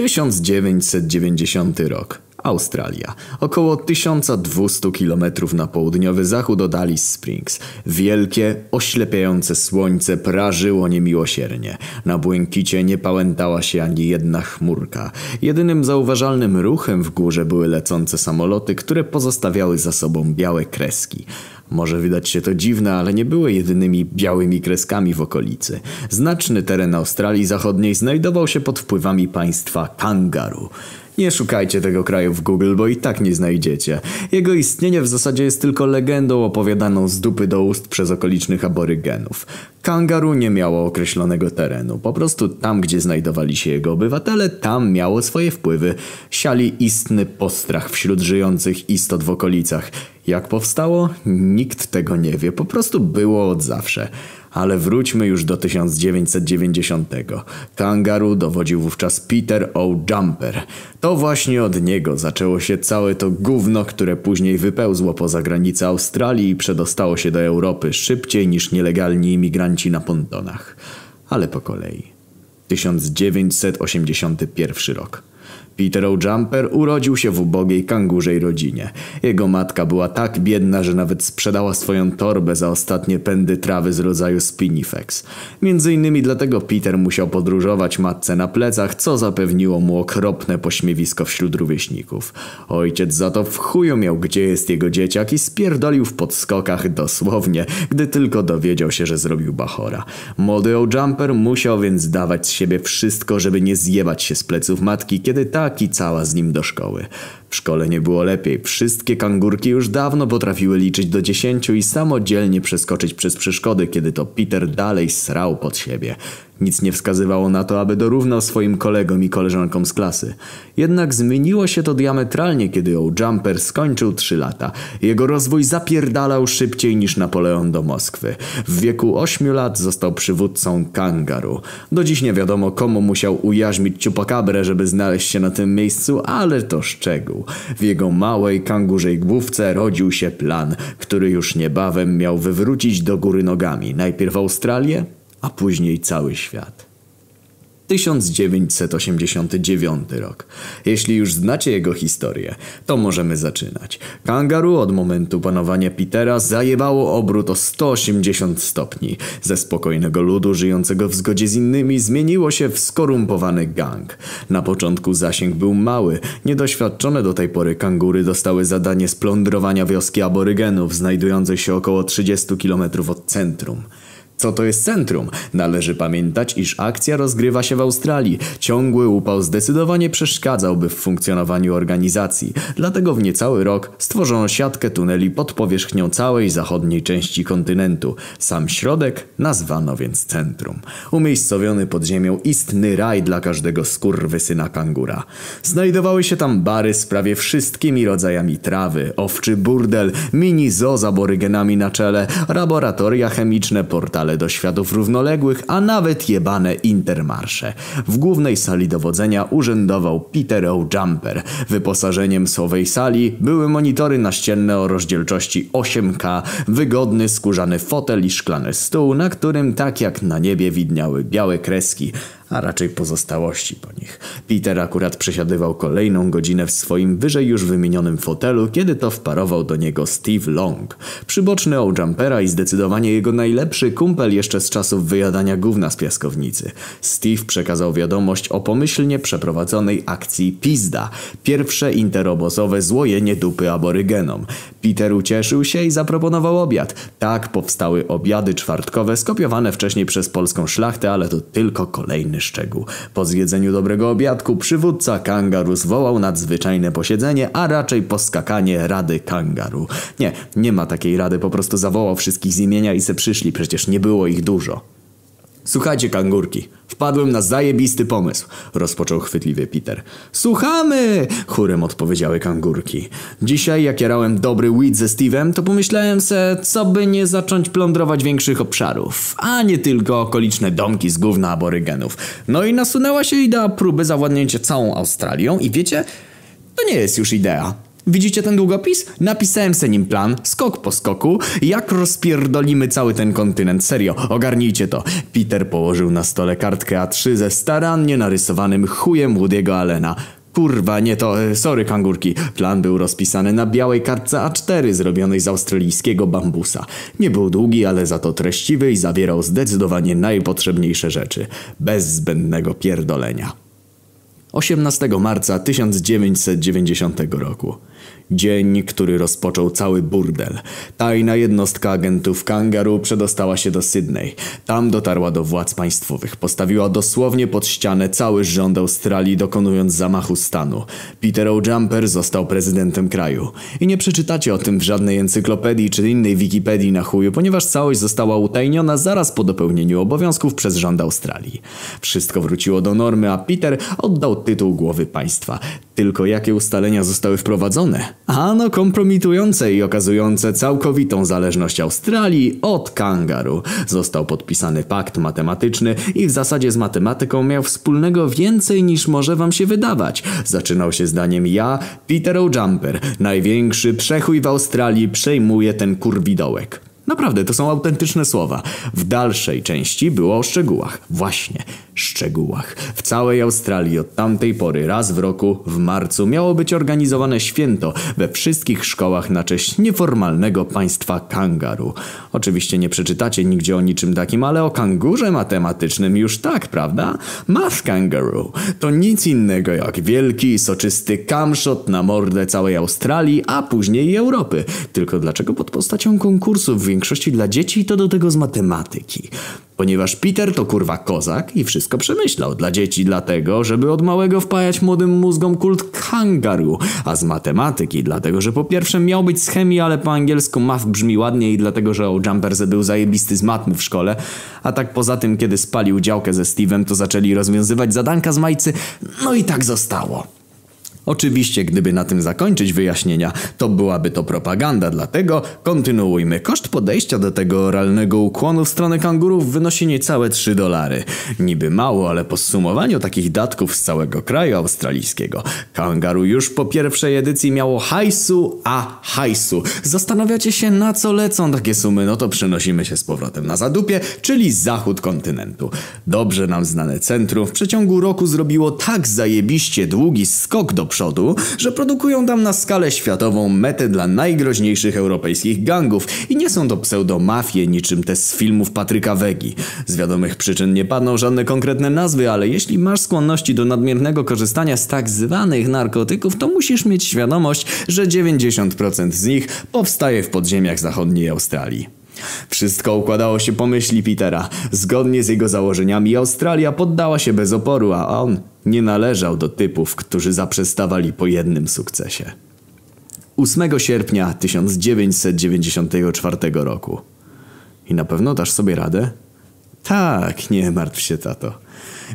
1990 rok. Australia. Około 1200 km na południowy zachód od Alice Springs. Wielkie, oślepiające słońce prażyło niemiłosiernie. Na błękicie nie pałętała się ani jedna chmurka. Jedynym zauważalnym ruchem w górze były lecące samoloty, które pozostawiały za sobą białe kreski. Może wydać się to dziwne, ale nie były jedynymi białymi kreskami w okolicy. Znaczny teren Australii Zachodniej znajdował się pod wpływami państwa Kangaru. Nie szukajcie tego kraju w Google, bo i tak nie znajdziecie. Jego istnienie w zasadzie jest tylko legendą opowiadaną z dupy do ust przez okolicznych aborygenów. Kangaru nie miało określonego terenu. Po prostu tam, gdzie znajdowali się jego obywatele, tam miało swoje wpływy. Siali istny postrach wśród żyjących istot w okolicach. Jak powstało? Nikt tego nie wie. Po prostu było od zawsze. Ale wróćmy już do 1990. Kangaru dowodził wówczas Peter O. Jumper. To właśnie od niego zaczęło się całe to gówno, które później wypełzło poza granice Australii i przedostało się do Europy szybciej niż nielegalni imigranci na pontonach. Ale po kolei. 1981 rok. Peter O'Jumper urodził się w ubogiej kangurzej rodzinie. Jego matka była tak biedna, że nawet sprzedała swoją torbę za ostatnie pędy trawy z rodzaju Spinifex. Między innymi dlatego Peter musiał podróżować matce na plecach, co zapewniło mu okropne pośmiewisko wśród rówieśników. Ojciec za to w chuju miał gdzie jest jego dzieciak i spierdolił w podskokach dosłownie, gdy tylko dowiedział się, że zrobił bachora. Młody O'Jumper musiał więc dawać z siebie wszystko, żeby nie zjebać się z pleców matki, kiedy ta tak i cała z nim do szkoły. W szkole nie było lepiej. Wszystkie kangurki już dawno potrafiły liczyć do dziesięciu i samodzielnie przeskoczyć przez przeszkody, kiedy to Peter dalej srał pod siebie. Nic nie wskazywało na to, aby dorównał swoim kolegom i koleżankom z klasy. Jednak zmieniło się to diametralnie, kiedy O'Jumper skończył 3 lata. Jego rozwój zapierdalał szybciej niż Napoleon do Moskwy. W wieku 8 lat został przywódcą kangaru. Do dziś nie wiadomo komu musiał ujarzmić ciupakabrę, żeby znaleźć się na tym miejscu, ale to szczegół. W jego małej kangurzej główce rodził się plan, który już niebawem miał wywrócić do góry nogami. Najpierw Australię, a później cały świat. 1989 rok. Jeśli już znacie jego historię, to możemy zaczynać. Kangaru od momentu panowania Petera zajebało obrót o 180 stopni. Ze spokojnego ludu żyjącego w zgodzie z innymi zmieniło się w skorumpowany gang. Na początku zasięg był mały. Niedoświadczone do tej pory kangury dostały zadanie splądrowania wioski aborygenów znajdującej się około 30 km od centrum. Co to jest centrum? Należy pamiętać, iż akcja rozgrywa się w Australii. Ciągły upał zdecydowanie przeszkadzałby w funkcjonowaniu organizacji. Dlatego w niecały rok stworzono siatkę tuneli pod powierzchnią całej zachodniej części kontynentu. Sam środek nazwano więc centrum. Umiejscowiony pod ziemią istny raj dla każdego skurwysyna kangura. Znajdowały się tam bary z prawie wszystkimi rodzajami trawy, owczy burdel, mini zoo z aborygenami na czele, laboratoria chemiczne, portale do światów równoległych, a nawet jebane intermarsze. W głównej sali dowodzenia urzędował Peter O'Jumper. Wyposażeniem sowej sali były monitory naścienne o rozdzielczości 8K, wygodny skórzany fotel i szklany stół, na którym tak jak na niebie widniały białe kreski, a raczej pozostałości po nich. Peter akurat przesiadywał kolejną godzinę w swoim wyżej już wymienionym fotelu, kiedy to wparował do niego Steve Long. Przyboczny O'Jumpera i zdecydowanie jego najlepszy kumpel jeszcze z czasów wyjadania gówna z piaskownicy. Steve przekazał wiadomość o pomyślnie przeprowadzonej akcji Pizda. Pierwsze interobozowe złojenie dupy aborygenom. Peter ucieszył się i zaproponował obiad. Tak powstały obiady czwartkowe skopiowane wcześniej przez polską szlachtę, ale to tylko kolejny szczegół. Po zjedzeniu dobrego obiadku przywódca kangaru zwołał nadzwyczajne posiedzenie, a raczej poskakanie Rady Kangaru. Nie, nie ma takiej rady, po prostu zawołał wszystkich z imienia i se przyszli, przecież nie było ich dużo. Słuchajcie, kangurki, wpadłem na zajebisty pomysł, rozpoczął chwytliwie Peter. Słuchamy! chórem odpowiedziały kangurki. Dzisiaj, jak jarałem dobry weed ze Steve'em, to pomyślałem se, co by nie zacząć plądrować większych obszarów, a nie tylko okoliczne domki z gówna aborygenów. No i nasunęła się idea próby zawładnięcia całą Australią i wiecie, to nie jest już idea. Widzicie ten długopis? Napisałem se nim plan, skok po skoku, jak rozpierdolimy cały ten kontynent. Serio, ogarnijcie to. Peter położył na stole kartkę A3 ze starannie narysowanym chujem Woody'ego Allena. Kurwa, nie to, e, sorry kangurki. Plan był rozpisany na białej kartce A4 zrobionej z australijskiego bambusa. Nie był długi, ale za to treściwy i zawierał zdecydowanie najpotrzebniejsze rzeczy. Bez zbędnego pierdolenia. 18 marca 1990 roku. Dzień, który rozpoczął cały burdel. Tajna jednostka agentów Kangaroo przedostała się do Sydney. Tam dotarła do władz państwowych. Postawiła dosłownie pod ścianę cały rząd Australii, dokonując zamachu stanu. Peter O'Jumper został prezydentem kraju. I nie przeczytacie o tym w żadnej encyklopedii czy innej Wikipedii na chuju, ponieważ całość została utajniona zaraz po dopełnieniu obowiązków przez rząd Australii. Wszystko wróciło do normy, a Peter oddał tytuł głowy państwa. Tylko jakie ustalenia zostały wprowadzone? Ano kompromitujące i okazujące całkowitą zależność Australii od kangaru. Został podpisany pakt matematyczny i w zasadzie z matematyką miał wspólnego więcej niż może wam się wydawać. Zaczynał się zdaniem ja, Peter O'Jumper, największy przechuj w Australii przejmuje ten kurwidołek. Naprawdę, to są autentyczne słowa. W dalszej części było o szczegółach. Właśnie, szczegółach. W całej Australii od tamtej pory raz w roku, w marcu, miało być organizowane święto we wszystkich szkołach na cześć nieformalnego państwa kangaru. Oczywiście nie przeczytacie nigdzie o niczym takim, ale o kangurze matematycznym już tak, prawda? Math Kangaroo to nic innego jak wielki, soczysty kamshot na mordę całej Australii, a później Europy. Tylko dlaczego pod postacią konkursów w większości dla dzieci to do tego z matematyki? Ponieważ Peter to kurwa kozak i wszystko przemyślał dla dzieci dlatego, żeby od małego wpajać młodym mózgom kult kangaroo, a z matematyki dlatego, że po pierwsze miał być z chemii, ale po angielsku math brzmi ładniej i dlatego, że Jumper był zajebisty z matmy w szkole, a tak poza tym, kiedy spalił działkę ze Steve'em, to zaczęli rozwiązywać zadanka z majcy, no i tak zostało. Oczywiście, gdyby na tym zakończyć wyjaśnienia, to byłaby to propaganda, dlatego kontynuujmy. Koszt podejścia do tego oralnego ukłonu w stronę kangurów wynosi niecałe 3 dolary. Niby mało, ale po zsumowaniu takich datków z całego kraju australijskiego, kangaru już po pierwszej edycji miało hajsu, a hajsu. Zastanawiacie się na co lecą takie sumy, no to przenosimy się z powrotem na zadupie, czyli zachód kontynentu. Dobrze nam znane centrum w przeciągu roku zrobiło tak zajebiście długi skok do przodu, że produkują tam na skalę światową metę dla najgroźniejszych europejskich gangów i nie są to pseudomafie niczym te z filmów Patryka Wegi. Z wiadomych przyczyn nie padną żadne konkretne nazwy, ale jeśli masz skłonności do nadmiernego korzystania z tak zwanych narkotyków, to musisz mieć świadomość, że 90% z nich powstaje w podziemiach zachodniej Australii. Wszystko układało się po myśli Petera. Zgodnie z jego założeniami Australia poddała się bez oporu, a on nie należał do typów, którzy zaprzestawali po jednym sukcesie. 8 sierpnia 1994 roku. I na pewno dasz sobie radę? Tak, nie martw się, tato.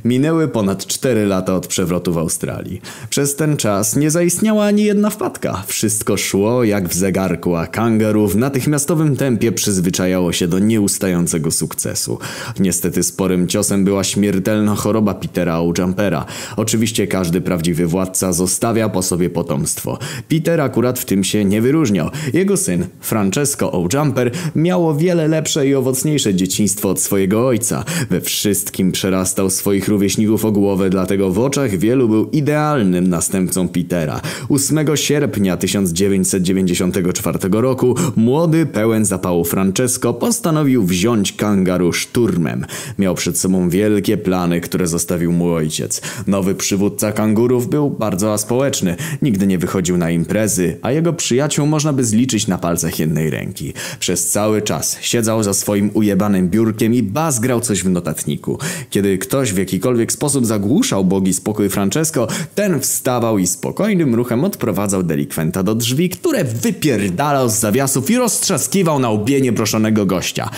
Minęły ponad 4 lata od przewrotu w Australii. Przez ten czas nie zaistniała ani jedna wpadka. Wszystko szło jak w zegarku, a kangaroo w natychmiastowym tempie przyzwyczajało się do nieustającego sukcesu. Niestety sporym ciosem była śmiertelna choroba Petera O'Jumpera. Oczywiście każdy prawdziwy władca zostawia po sobie potomstwo. Peter akurat w tym się nie wyróżniał. Jego syn, Francesco O'Jumper, miało wiele lepsze i owocniejsze dzieciństwo od swojego ojca. We wszystkim przerastał swoich rówieśników o głowę, dlatego w oczach wielu był idealnym następcą Petera. 8 sierpnia 1994 roku młody, pełen zapału Francesco postanowił wziąć kangaru szturmem. Miał przed sobą wielkie plany, które zostawił mu ojciec. Nowy przywódca kangurów był bardzo aspołeczny. Nigdy nie wychodził na imprezy, a jego przyjaciół można by zliczyć na palcach jednej ręki. Przez cały czas siedział za swoim ujebanym biurkiem i bazgrał coś w notatniku. Kiedy ktoś w jakikolwiek sposób zagłuszał bogi spokój Francesco, ten wstawał i spokojnym ruchem odprowadzał delikwenta do drzwi, które wypierdalał z zawiasów i roztrzaskiwał na łbie nieproszonego gościa.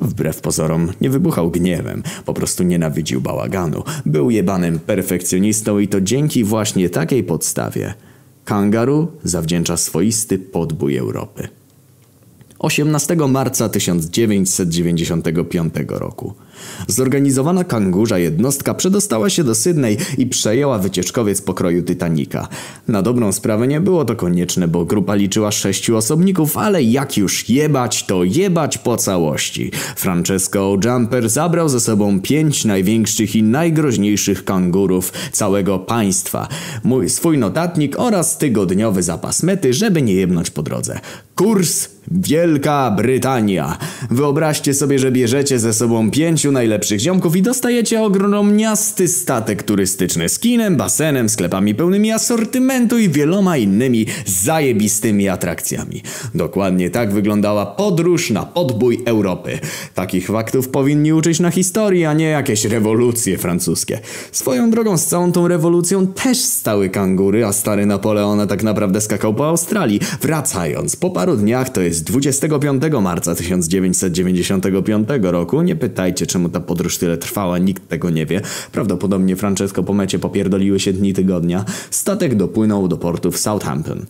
Wbrew pozorom nie wybuchał gniewem, po prostu nienawidził bałaganu. Był jebanym perfekcjonistą i to dzięki właśnie takiej podstawie. Kangaru zawdzięcza swoisty podbój Europy. 18 marca 1995 roku. Zorganizowana kangurza jednostka przedostała się do Sydney i przejęła wycieczkowiec pokroju Titanica. Na dobrą sprawę nie było to konieczne, bo grupa liczyła sześciu osobników, ale jak już jebać, to jebać po całości. Francesco Jumper zabrał ze sobą pięć największych i najgroźniejszych kangurów całego państwa, mój swój notatnik oraz tygodniowy zapas mety, żeby nie jebnąć po drodze. Kurs Wielka Brytania. Wyobraźcie sobie, że bierzecie ze sobą pięciu najlepszych ziomków i dostajecie ogromniasty statek turystyczny z kinem, basenem, sklepami pełnymi asortymentu i wieloma innymi zajebistymi atrakcjami. Dokładnie tak wyglądała podróż na podbój Europy. Takich faktów powinni uczyć na historii, a nie jakieś rewolucje francuskie. Swoją drogą z całą tą rewolucją też stały kangury, a stary Napoleon tak naprawdę skakał po Australii. Wracając, po paru dniach to jest 25 marca 1995 roku. Nie pytajcie, czemu ta podróż tyle trwała, nikt tego nie wie. Prawdopodobnie Francesco po mecie popierdoliły się dni tygodnia. Statek dopłynął do portu w Southampton.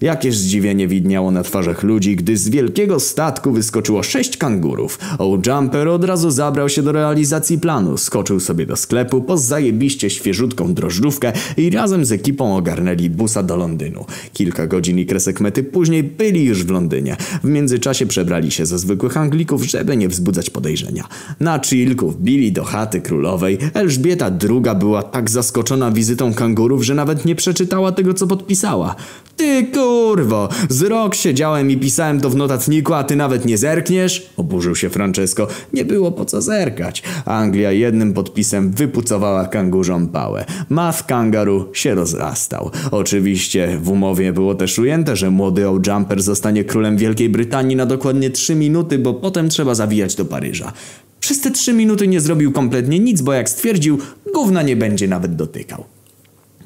Jakież zdziwienie widniało na twarzach ludzi, gdy z wielkiego statku wyskoczyło sześć kangurów. O Jumper od razu zabrał się do realizacji planu. Skoczył sobie do sklepu po zajebiście świeżutką drożdżówkę i razem z ekipą ogarnęli busa do Londynu. Kilka godzin i kresek mety później byli już w Londynie. W międzyczasie przebrali się ze zwykłych Anglików, żeby nie wzbudzać podejrzenia. Na chillku wbili do chaty królowej. Elżbieta II była tak zaskoczona wizytą kangurów, że nawet nie przeczytała tego, co podpisała. Ty kurwo, z rok siedziałem i pisałem to w notatniku, a ty nawet nie zerkniesz? Oburzył się Francesco. Nie było po co zerkać. Anglia jednym podpisem wypucowała kangurzom pałę. Math kangaru się rozrastał. Oczywiście w umowie było też ujęte, że młody O'Jumper zostanie królem Wielkiej Brytanii na dokładnie 3 minuty, bo potem trzeba zawijać do Paryża. Przez te 3 minuty nie zrobił kompletnie nic, bo jak stwierdził, gówna nie będzie nawet dotykał.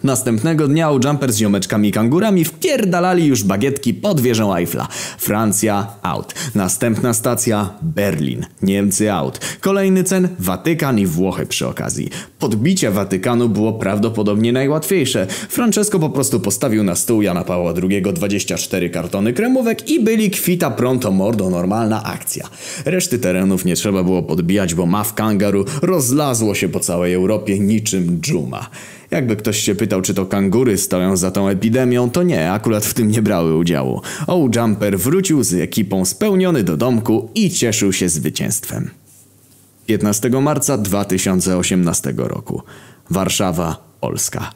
Następnego dnia u Jumper z ziomeczkami kangurami wpierdalali już bagietki pod wieżą Eiffla. Francja out. Następna stacja Berlin. Niemcy out. Kolejny cen Watykan i Włochy przy okazji. Podbicie Watykanu było prawdopodobnie najłatwiejsze. Francesco po prostu postawił na stół Jana Pawła II 24 kartony kremówek i byli kwita pronto mordo normalna akcja. Reszty terenów nie trzeba było podbijać, bo ma w kangaru rozlazło się po całej Europie niczym dżuma. Jakby ktoś się pytał, czy to kangury stoją za tą epidemią, to nie, akurat w tym nie brały udziału. O Jumper wrócił z ekipą spełniony do domku i cieszył się zwycięstwem. 15 marca 2018 roku. Warszawa, Polska.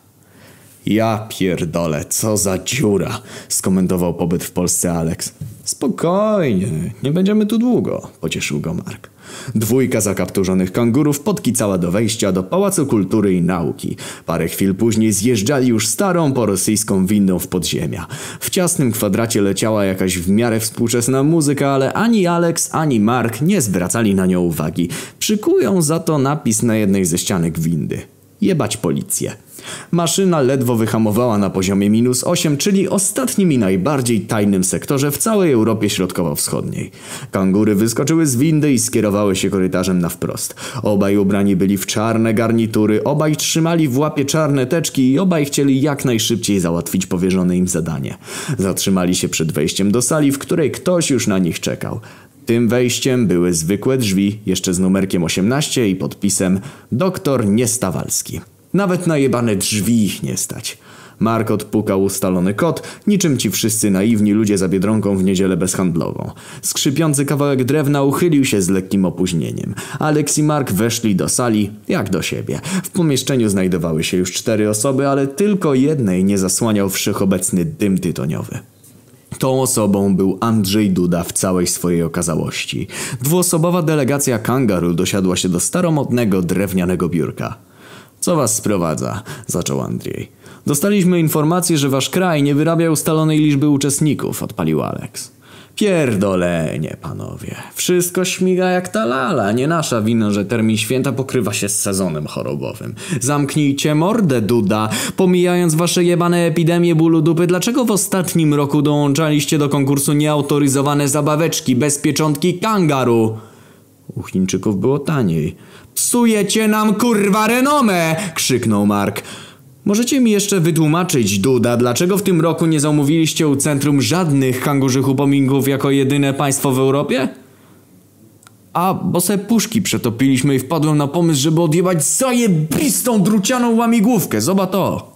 Ja pierdolę, co za dziura, skomentował pobyt w Polsce Alex. Spokojnie, nie będziemy tu długo, pocieszył go Mark. Dwójka zakapturzonych kangurów podkicała do wejścia do Pałacu Kultury i Nauki. Parę chwil później zjeżdżali już starą porosyjską windą w podziemia. W ciasnym kwadracie leciała jakaś w miarę współczesna muzyka, ale ani Alex, ani Mark nie zwracali na nią uwagi. Przykują za to napis na jednej ze ścianek windy. Jebać policję. Maszyna ledwo wyhamowała na poziomie minus 8, czyli ostatnim i najbardziej tajnym sektorze w całej Europie Środkowo-Wschodniej. Kangury wyskoczyły z windy i skierowały się korytarzem na wprost. Obaj ubrani byli w czarne garnitury, obaj trzymali w łapie czarne teczki i obaj chcieli jak najszybciej załatwić powierzone im zadanie. Zatrzymali się przed wejściem do sali, w której ktoś już na nich czekał. Tym wejściem były zwykłe drzwi, jeszcze z numerkiem 18 i podpisem Doktor Niestawalski. Nawet na jebane drzwi ich nie stać. Mark odpukał ustalony kod, niczym ci wszyscy naiwni ludzie za Biedronką w niedzielę bezhandlową. Skrzypiący kawałek drewna uchylił się z lekkim opóźnieniem. Alex i Mark weszli do sali, jak do siebie. W pomieszczeniu znajdowały się już cztery osoby, ale tylko jednej nie zasłaniał wszechobecny dym tytoniowy. Tą osobą był Andrzej Duda w całej swojej okazałości. Dwuosobowa delegacja Kangaroo dosiadła się do staromodnego drewnianego biurka. Co was sprowadza? Zaczął Andrzej. Dostaliśmy informację, że wasz kraj nie wyrabia ustalonej liczby uczestników, odpalił Alex. Pierdolenie, panowie. Wszystko śmiga jak ta lala. Nie nasza wina, że termin święta pokrywa się z sezonem chorobowym. Zamknijcie mordę, Duda. Pomijając wasze jebane epidemie bólu dupy, dlaczego w ostatnim roku dołączaliście do konkursu nieautoryzowane zabaweczki bez pieczątki kangaru? U Chińczyków było taniej. Psujecie nam kurwa renomę! krzyknął Mark. Możecie mi jeszcze wytłumaczyć, Duda, dlaczego w tym roku nie zamówiliście u centrum żadnych kangurzych upominków jako jedyne państwo w Europie? A, bo se puszki przetopiliśmy i wpadłem na pomysł, żeby odjebać zajebistą drucianą łamigłówkę. Zobacz to.